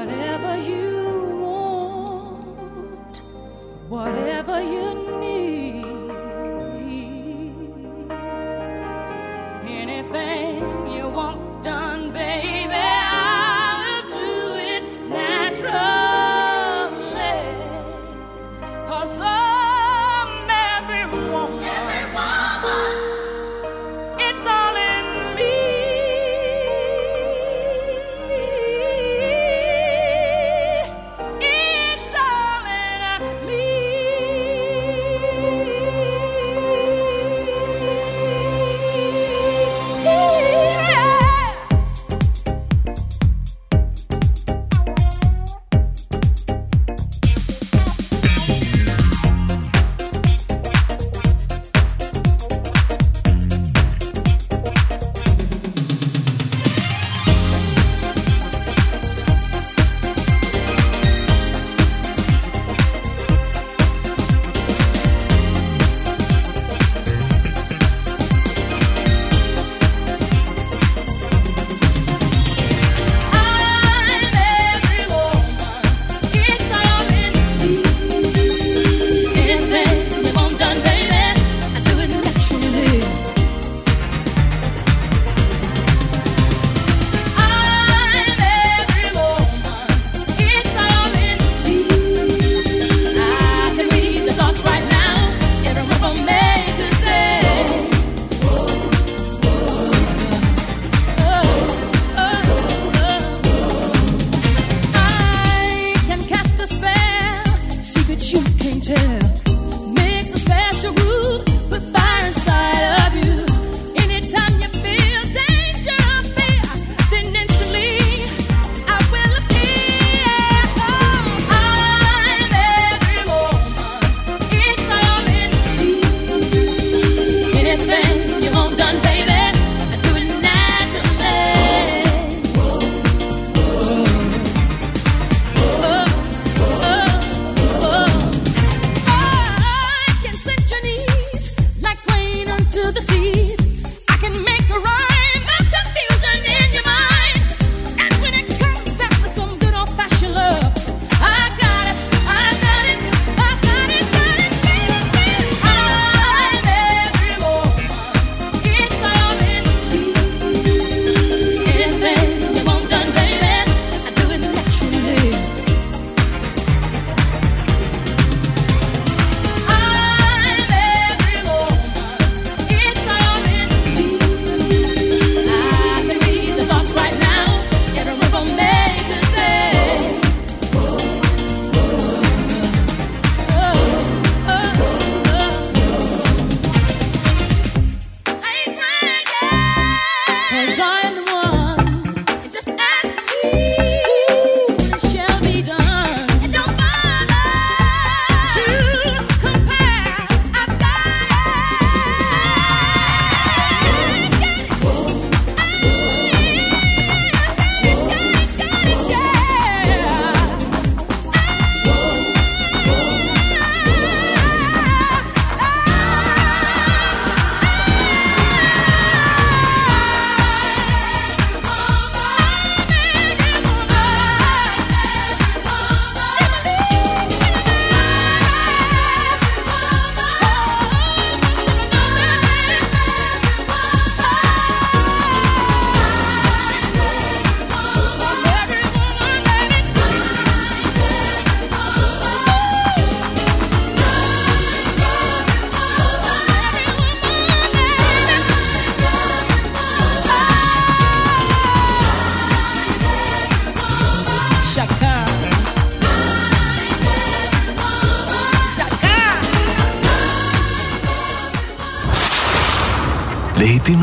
whatever you want, whatever you need.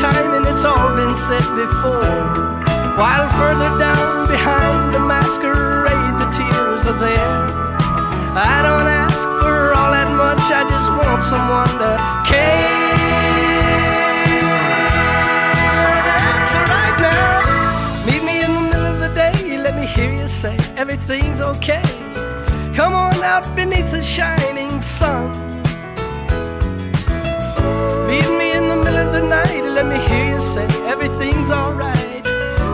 time and it's all been said before. While further down behind the masquerade, the tears are there. I don't ask for all that much, I just want someone to care. That's right now. Meet me in the middle of the day, let me hear you say everything's okay. Come on out beneath the shining sun let me hear you say everything's alright.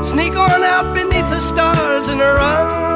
Sneak on out beneath the stars and run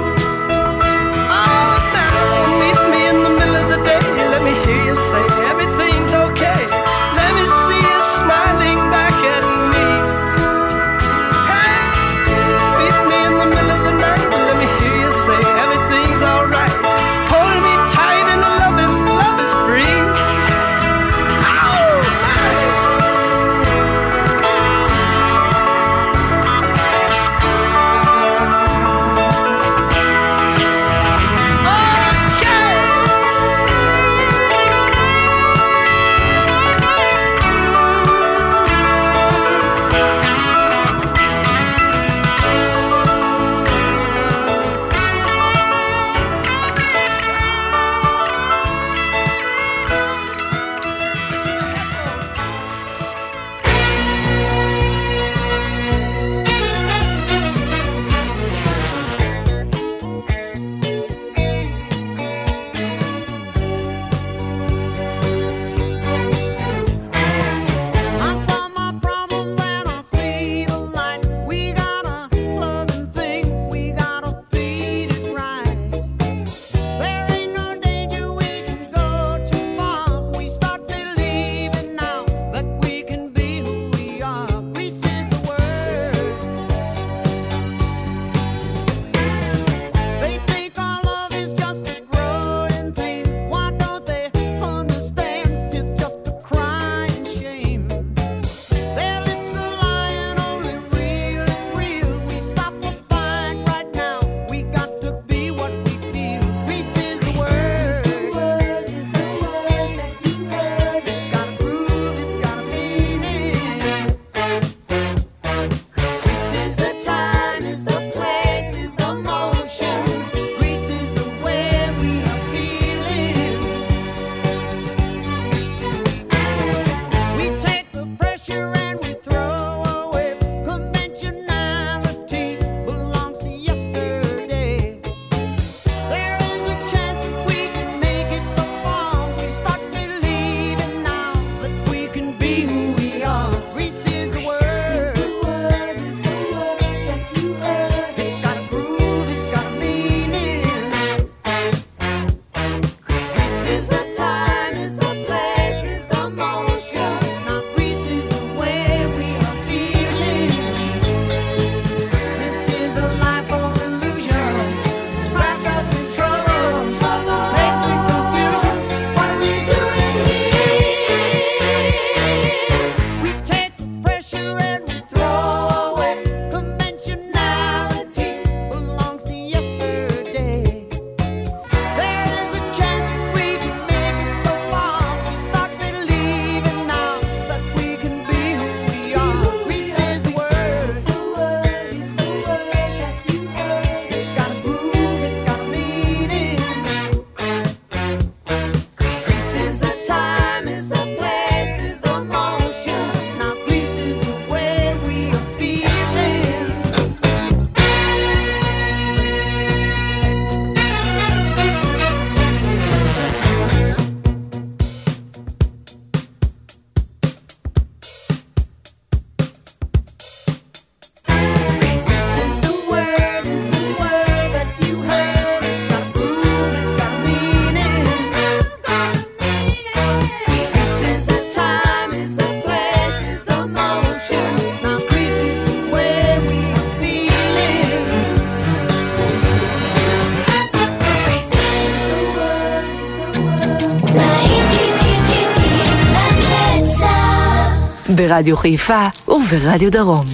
ברדיו חיפה וברדיו דרום.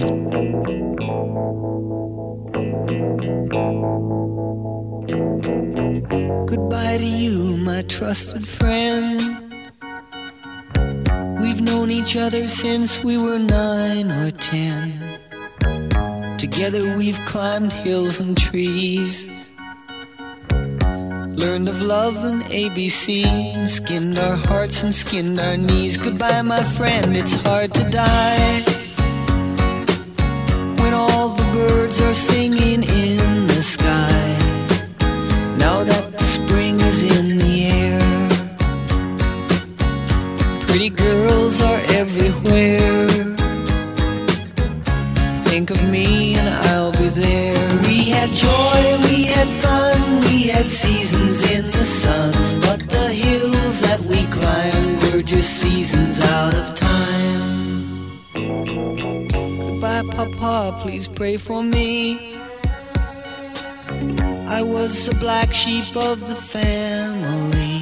Goodbye to you, my trusted friend. We've known each other since we were nine or ten. Together we've climbed hills and trees. Learned of love and ABC, skinned our hearts and skinned our knees. Goodbye, my friend, it's hard to die. When all the birds are singing in the sky. Now that the spring is in the air, pretty girls are everywhere. Think of me and I'll be there. We had joy, just seasons out of time. Goodbye, Papa, please pray for me. I was the black sheep of the family.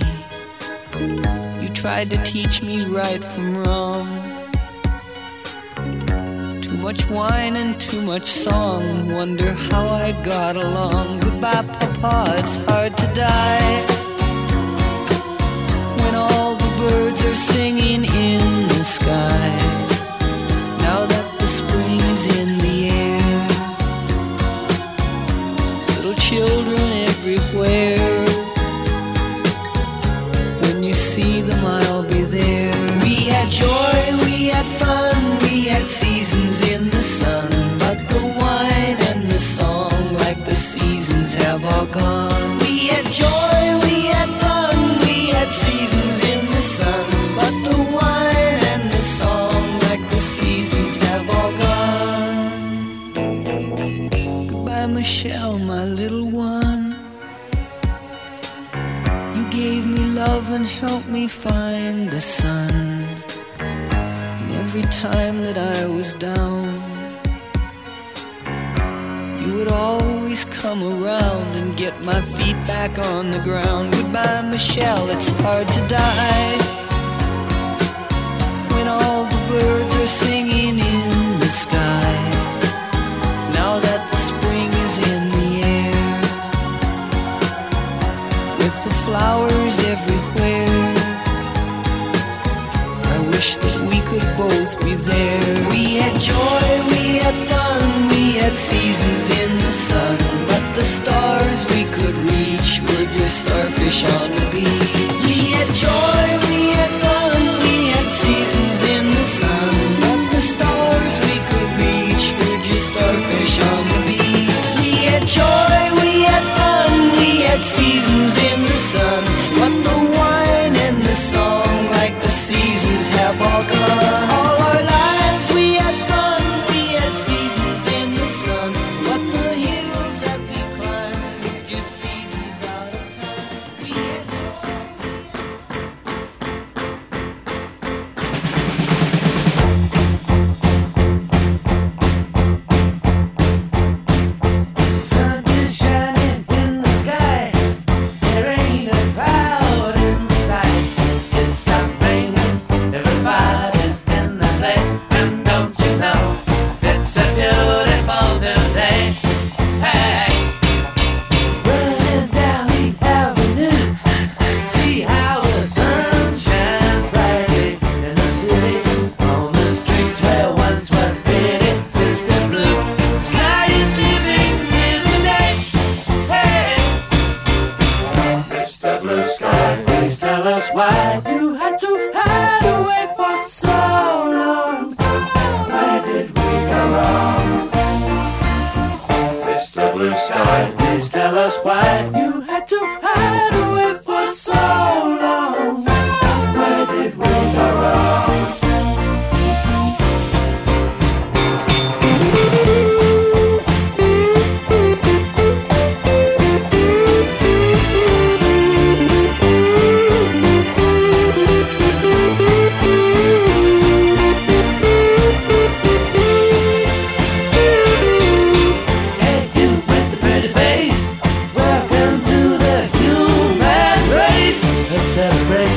You tried to teach me right from wrong. Too much wine and too much song. Wonder how I got along. Goodbye, Papa, it's hard to die. Singing in the sky. Now that the spring is in the air little children everywhere. When you see them, I'll be there. We had joy, we had fun, we had seasons in the sun. But the wine and the song, like the seasons, have all gone. Find the sun. And every time that I was down, you would always come around and get my feet back on the ground. Goodbye, Michelle, it's hard to die. When all the birds are singing in wish that we could both be there. We had joy, we had fun, we had seasons in the sun, but the stars we could reach were just starfish on the beach. We had joy, we had fun, we had seasons in the sun, but the stars we could reach were just starfish on the beach. We had joy, we had fun, we had seasons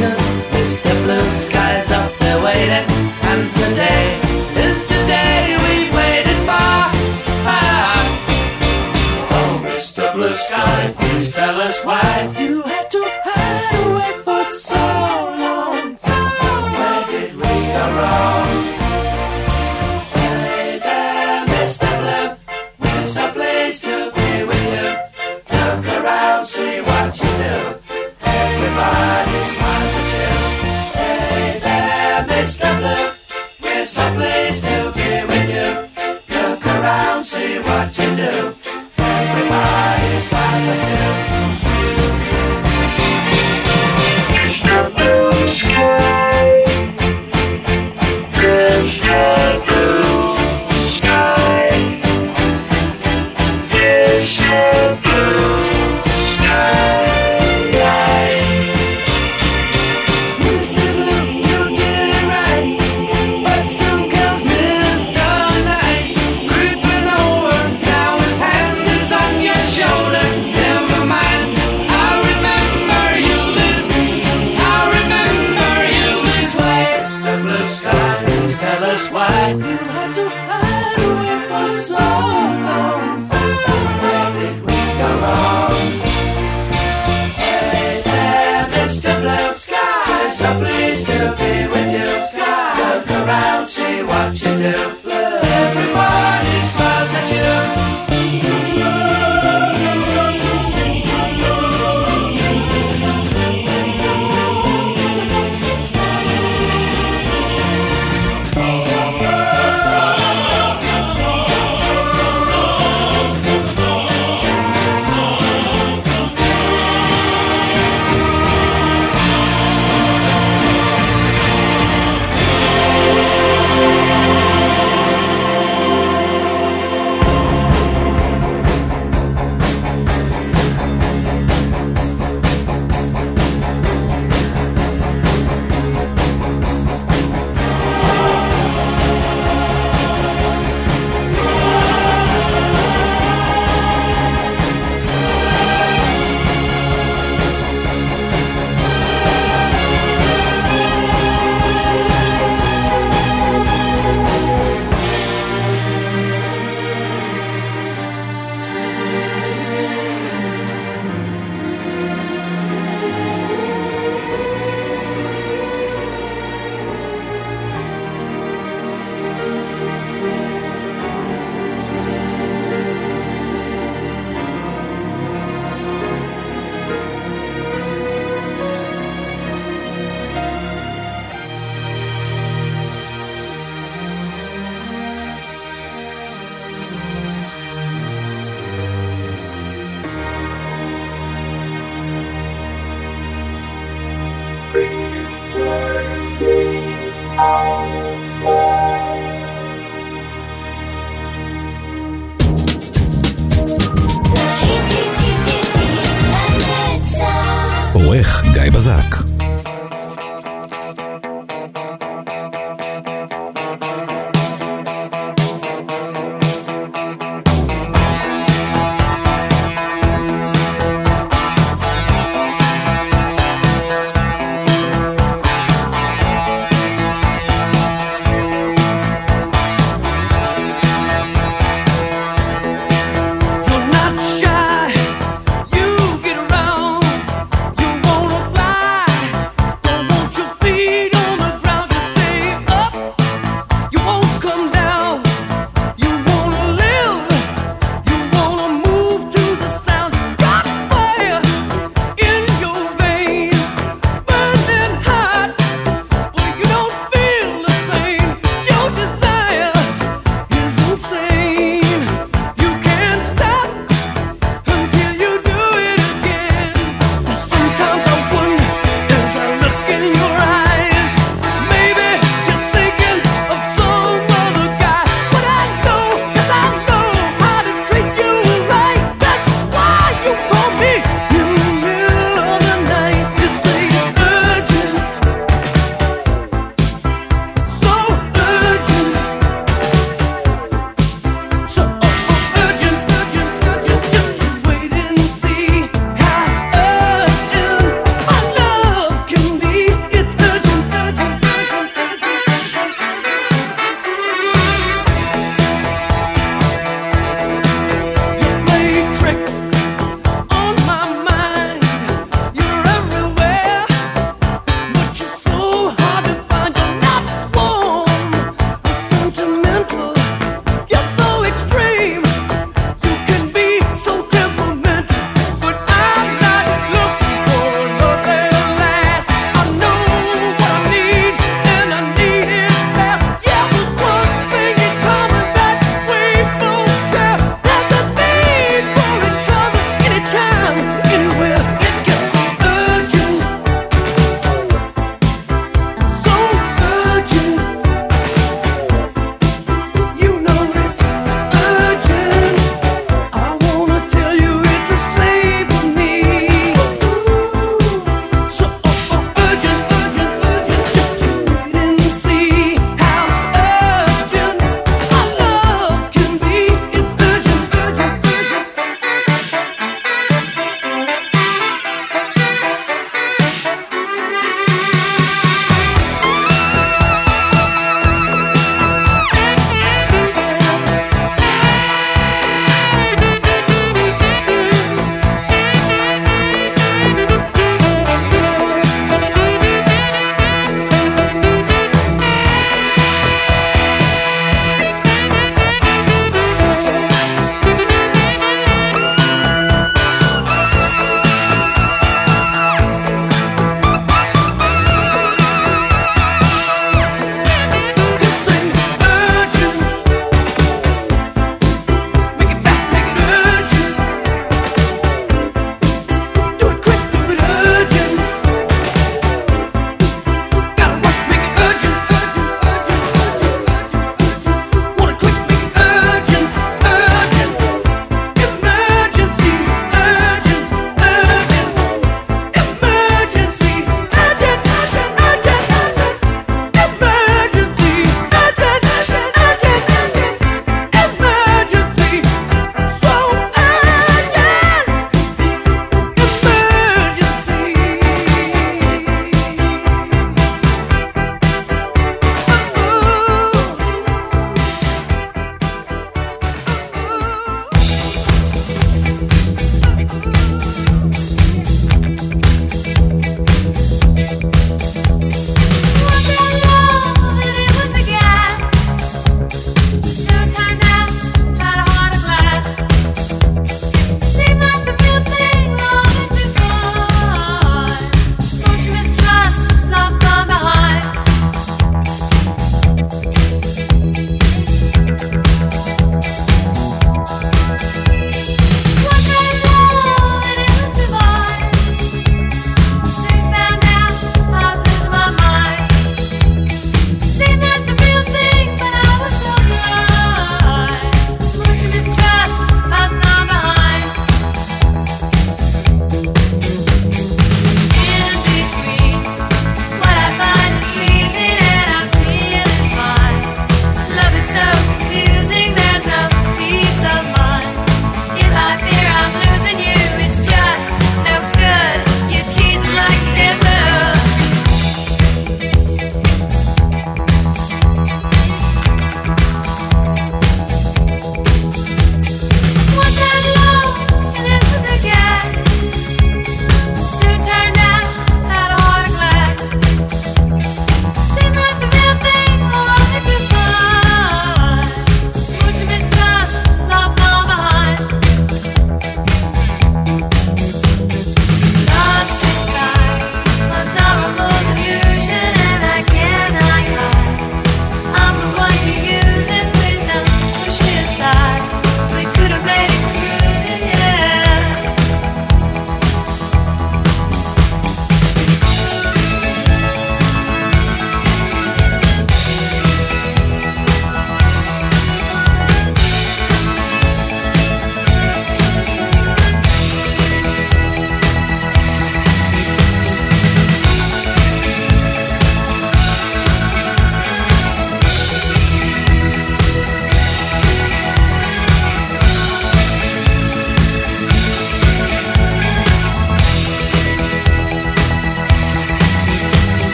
waiting. The blue skies up there waiting. And today is the day we've waited for. Ah. Oh, Mr. Blue Sky, please tell us why smiles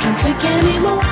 Can't take anymore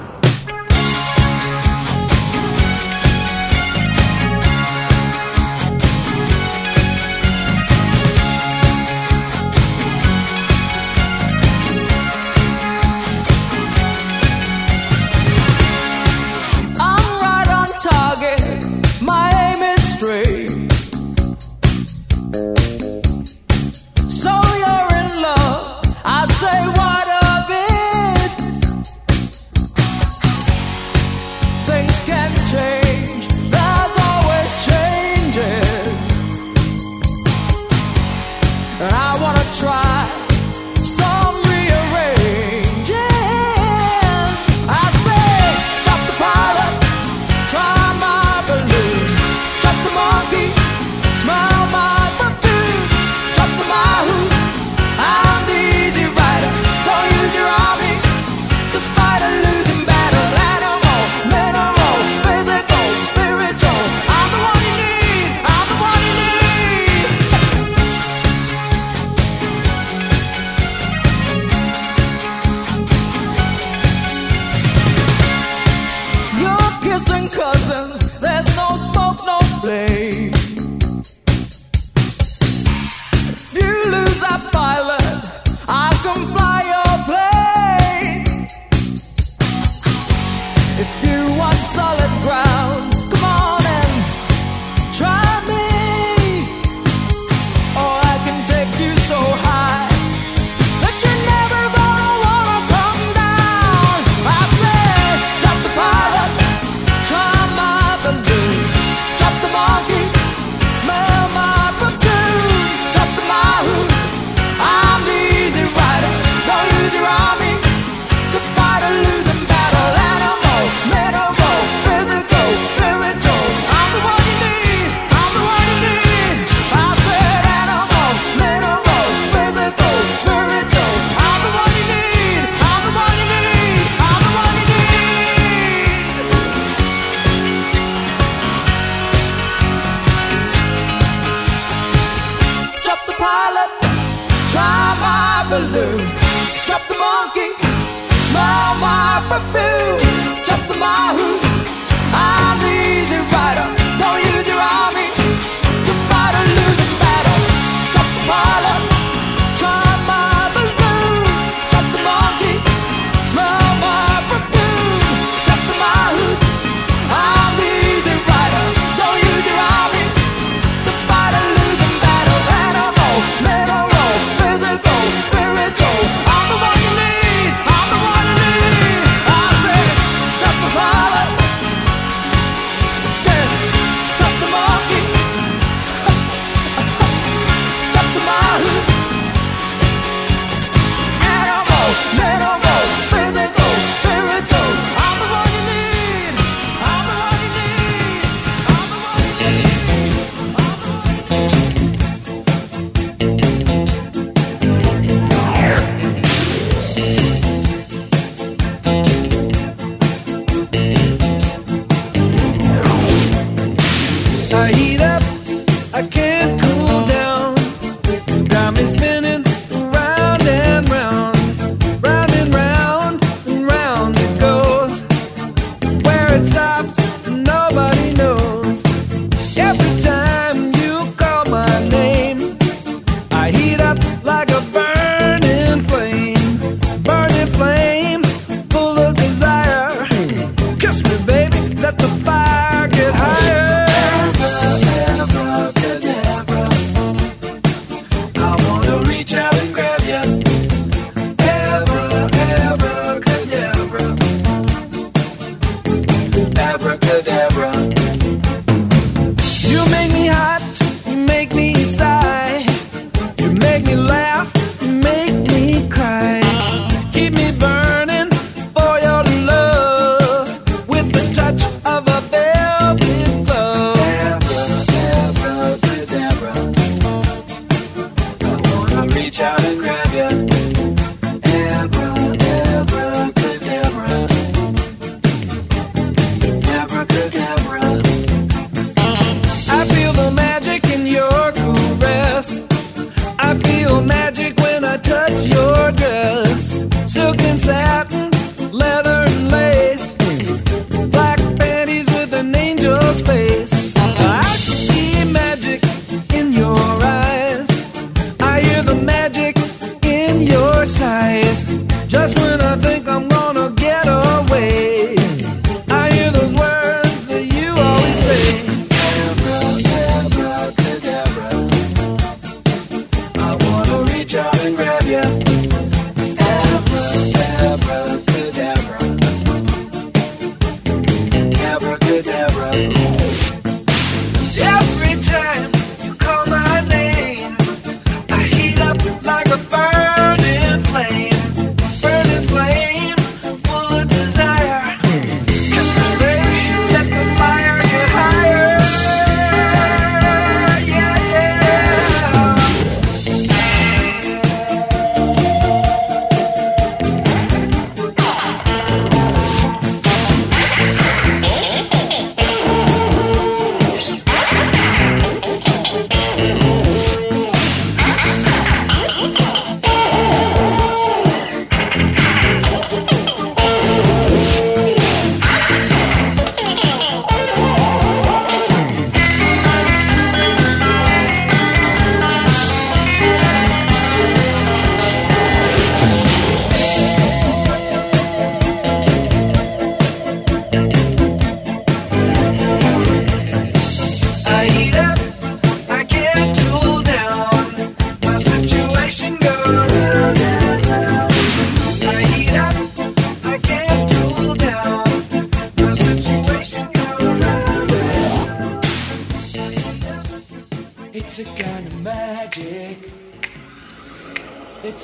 and cousins.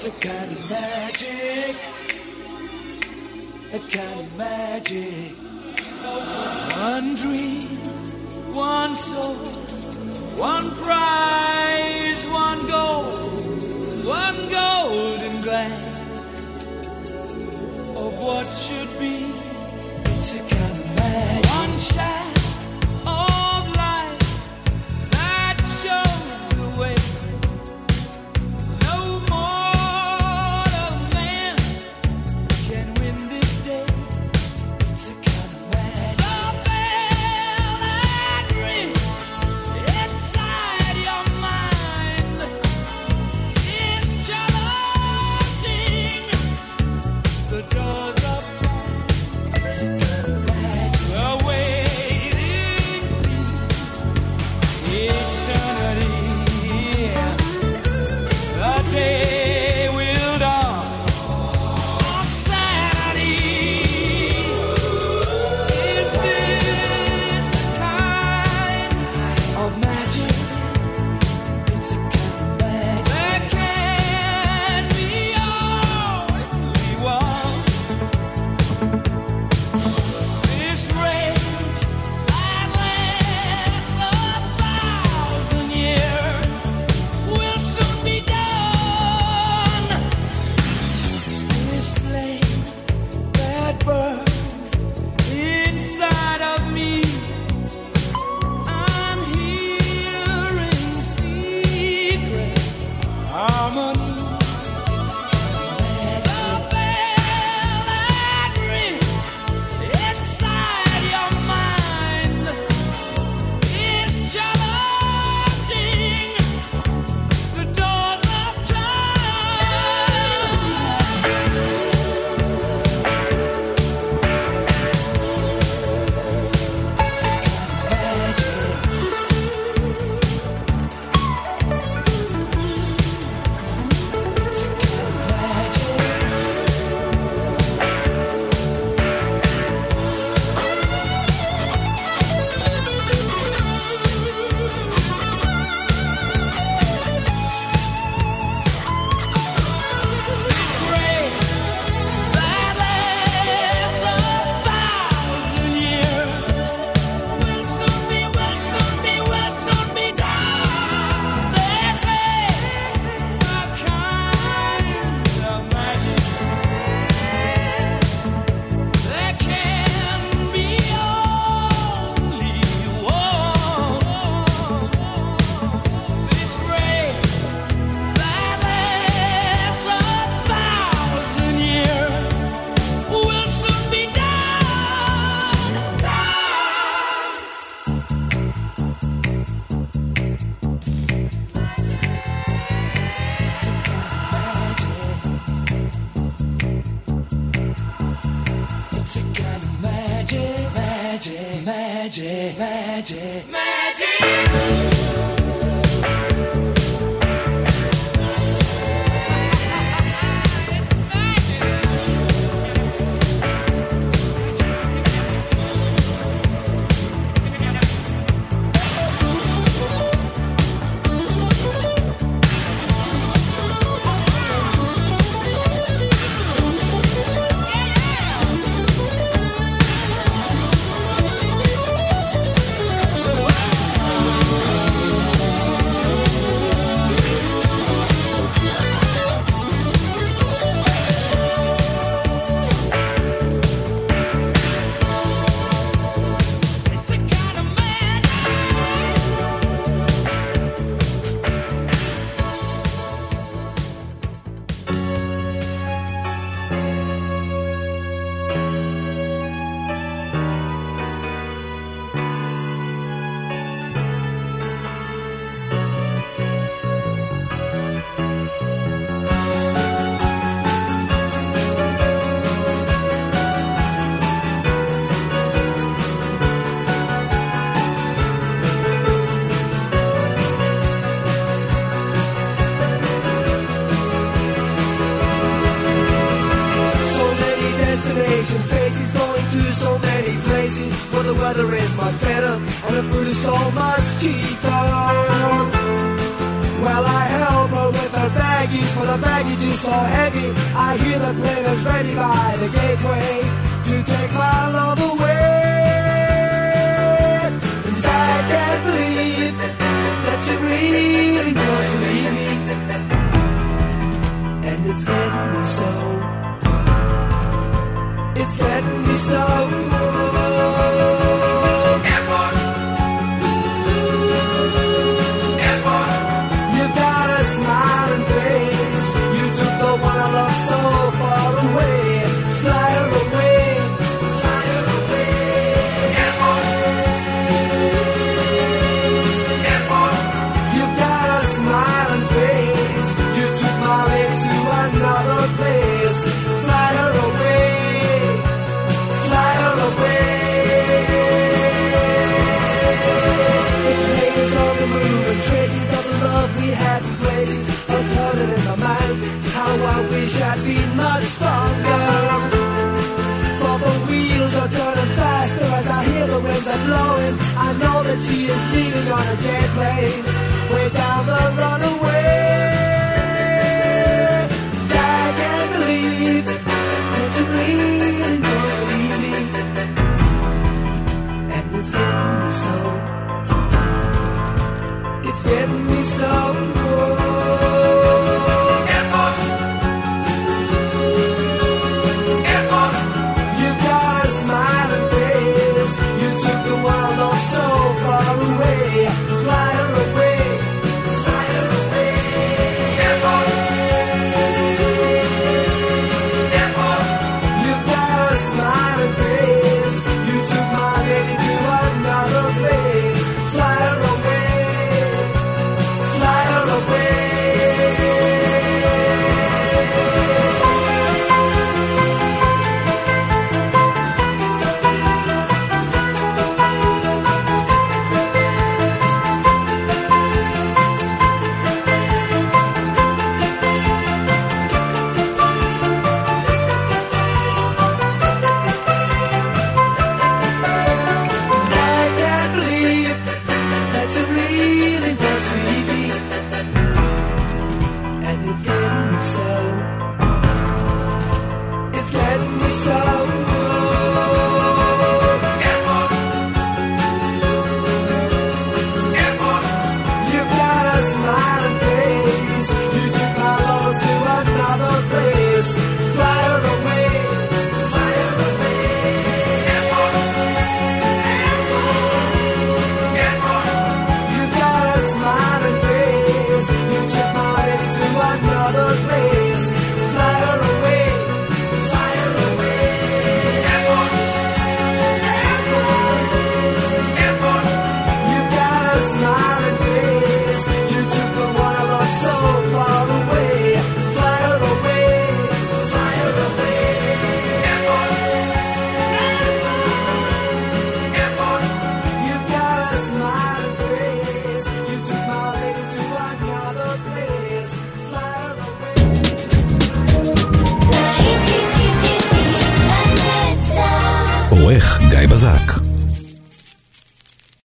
a kind of magic, a kind of magic. One dream, one soul, one prize, one goal, one golden glance of what should be. It's a kind magic, magic, magic, magic. wish I'd been much stronger. For the wheels are turning faster as I hear the winds are blowing. I know that she is leaving on a jet plane, way down the runaway. I can't believe that you're bleeding, cause leaving. And it's getting me so. It's getting me so.